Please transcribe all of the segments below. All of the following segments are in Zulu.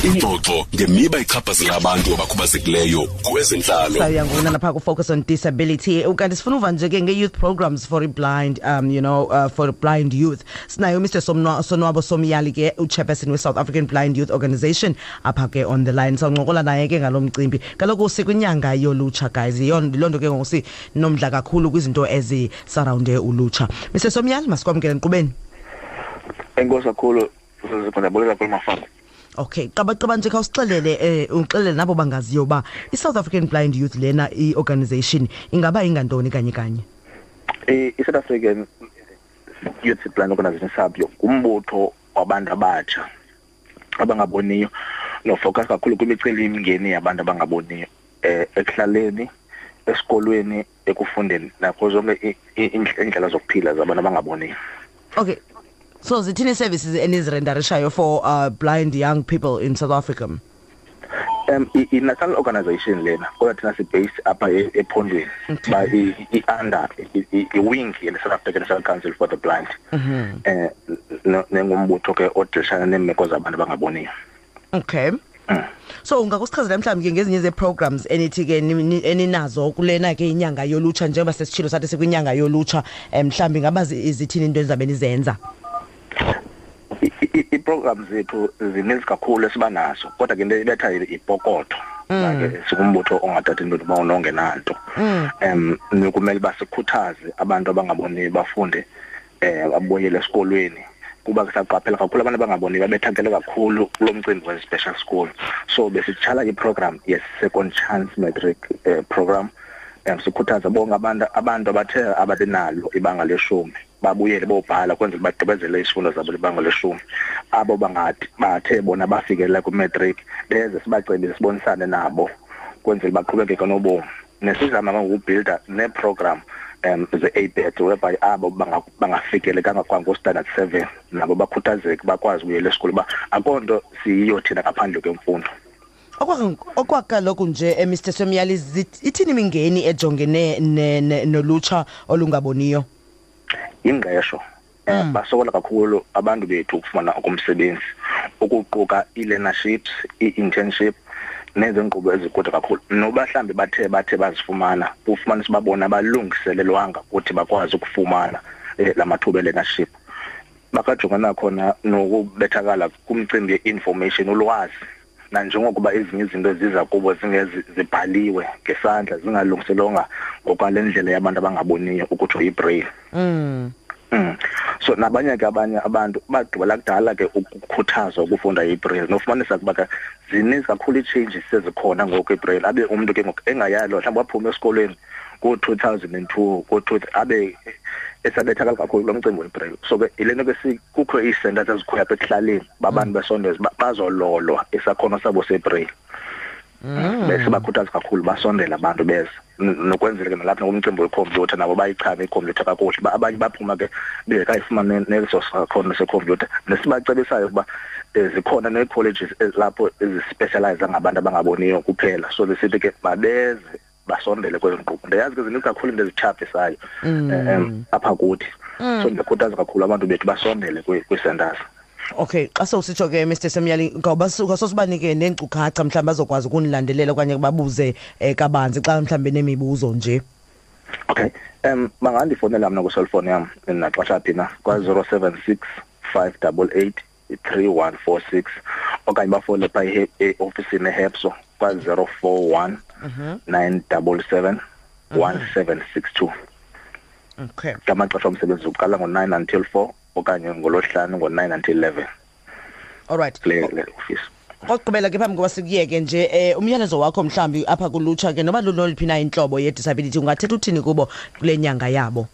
ingxoxo ngemiba ichaphazela abantu abakhubazekileyo kwezentlalo. Sayanguna napha ku-focus on disability. Ukanti sifuna uva nje ke nge-youth programs for i-blind um you know uh, for blind youth. Sinayo mr Somnwa, sonwabo somyali ke uchairperson we-south african blind youth organization apha ke on the line. Sawuncokola naye ke ngalo mcimbi. Kaloku sikwinyanga yolutsha guys. Yiloo nto ke ngoku sinomdla kakhulu kwizinto ezisarawunde ulutsha. Mr somyali masikwamkele nkqubeni enkosi kakhulu sikhondabulela kakhulu mafana okay qabaqaba nje khawusixelele eh uxelele nabo bangaziyo ba i-south african blind youth lena i-organization ingaba ingantoni kanye kanye? I-south african youth blind organization sabyo ngumbutho wabantu abatsha abangaboniyo nofocus kakhulu kwimiceli-mingeni yabantu abangaboniyo eh ekuhlaleni esikolweni ekufundeni nakho zonke indlela zokuphila zabantu abangaboniyo. Okay so zithini services enizirendarishayo for uh, blind young people in south africa. Um i-national organization lena kodwa thina sibase apha e- ephondweni ba i-under i-wing ye-south african national council for the blind. Um nengumbutho ke odilishana neemeko zabantu abangaboniyo. Okay. So ungakusichazela mhlawumbi ke ngezinye ze-programs enithi ke ni- eninazo kulena ke inyanga yolutsha njengoba sesitshilo sathi sikwinyanga yolutsha um mhlawumbi ngaba zi- zithini into ezabe nizenza? I-program zethu zininzi kakhulu esiba nazo kodwa ke into ibetha ipokotho ke sikumbutho ongathathi into uba unongenanto um kumele basikhuthaze abantu abangaboni bafunde um babuyele esikolweni. Kuba kusaqaphela kakhulu abantu abangaboni babethakele kakhulu kulo mcimbi we-special school. So besitshala i-program ye-second chance matric um program. Um sikhuthaza bonke abantu abantu abathe ababenalo ibanga leshumi babuyele bobhala kwenzela bagqibezele isifundo zabo libanga leshumi. Abo bathe bona bafikelela kwimetric beze sibacebise sibonisane nabo kwenzela baqhubekeke nobomi nesizama kangokubhilda neeprogram um ze-abet whereby abo banga- bangafikelekanga kwangostandard seven nabo bakhuthazeke bakwazi ukuyela esikolweni uba akho nto siyiyo thina ngaphandle kwemfundo. Okwa- okwakaloku nje eh, mr somyali ithini imingeni ejongene ne- ne- nolutsha olungaboniyo ingqesho um basokola kakhulu abantu bethu ukufumana okomsebenzi ukuquka i-learnerships i-internship nezinkqubo ezikude kakhulu. Noba mhlambe bathe bathe bazifumana ufumana sibabona abalungiselelwanga ukuthi bakwazi ukufumana eh, la mathuba e-learnership. Bakajongana khona nokubethakala kumcimbi ye-information ulwazi nanjengokuba ezinye izinto ziza kubo zingezi zibhaliwe ngesandla zingalungiselwanga ngokwale ndlela yabantu abangaboniyo ukutsho ibraille mm. Mm. so nabanye ke abanye abantu bagqibela kudala ke ukukhuthazwa ukufunda ibraille nofumanisa ukuba ke zininzi kakhulu ii-changes ezikhona ngoku ibraille. Abe umntu ke ngoku engayalo mhlawumbi waphuma esikolweni ngo-two thousand and two ngo-two abe esabethakala kakhulu lo mcimbi webraille. So ke yile nto ke si- kukho ii-centers ezikhoyo apha ekuhlaleni babantu besondeza ba- bazololwa isakhono sabo sebraille. Bese bakhuthaza kakhulu basondela abantu beze N- nokwenzela ke nalapha ngumcimbi wekhompyutha nabo bayichame ikhompyutha kakuhle. Ba- abanye baphuma ke bengekayifumane neso sakhono sekhompyutha nesibacebisayo ukuba eh, zikhona nee-colleges lapho ezispecialize ngabantu abangaboniyo kuphela. So besithi ke babeze basondele kwezi nkqubo ndiyazi ke zininzi kakhulu into ezitshaphisayo eh, em, apha kuthi. So ndiyakhuthaza kakhulu abantu bethu basondele kwi- kwii-centers okay xa sowusitsho ke mr semyali ngawubasosibanike neenkcukacha mhlawumbi bazokwazi ukunilandelela okanye babuze um kabanzi xa mhlawumbi nemibuzo nje? Okay um bangandifowunela mna kwiselfowuni yam naxesha phi na kwa-zero seven six five double eight three one four six okanye bafowunele phaa e-, eofisini ehepso kwa-zero four one mhm. nine double seven one mhm. seven six two. Okay. Ngamaxesha omsebenzi uqala ngo-nine until four. Okanye ngolosihlanu ngo-9 until 11 alright kule kule office. Kokugqibela ke phambi koba sikuyeke nje eh umyalezo wakho mhlawumbi apha kulutsha ke noba luloliphi na intlobo ye-disability ungathetha uthini kubo kule nyanga yabo?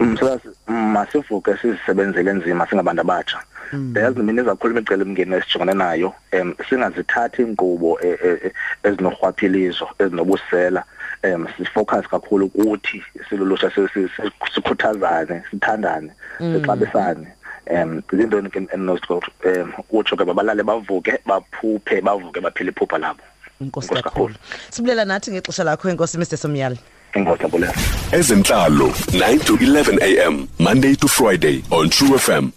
Msazi masivuke sizisebenzele nzima singabantu abatsha. Ndiyazi mina kakhulu imicelimngeni esijongene nayo um singazithathi iinkqubo e- e- e- ezinorhwaphilizo ezinobusela um sifocus kakhulu kuthi silulutsha si- si- si- sikhuthazane sithandane sixabisane. Um ziinto um utsho ke babalale bavuke baphuphe bavuke baphile iphupha labo. Inkosi Inkosi kakhulu. sibulela nathi ngexesha lakho inkosi mr somyali inkosi abulela ezentlalo 9 to 11 am monday to friday on true fm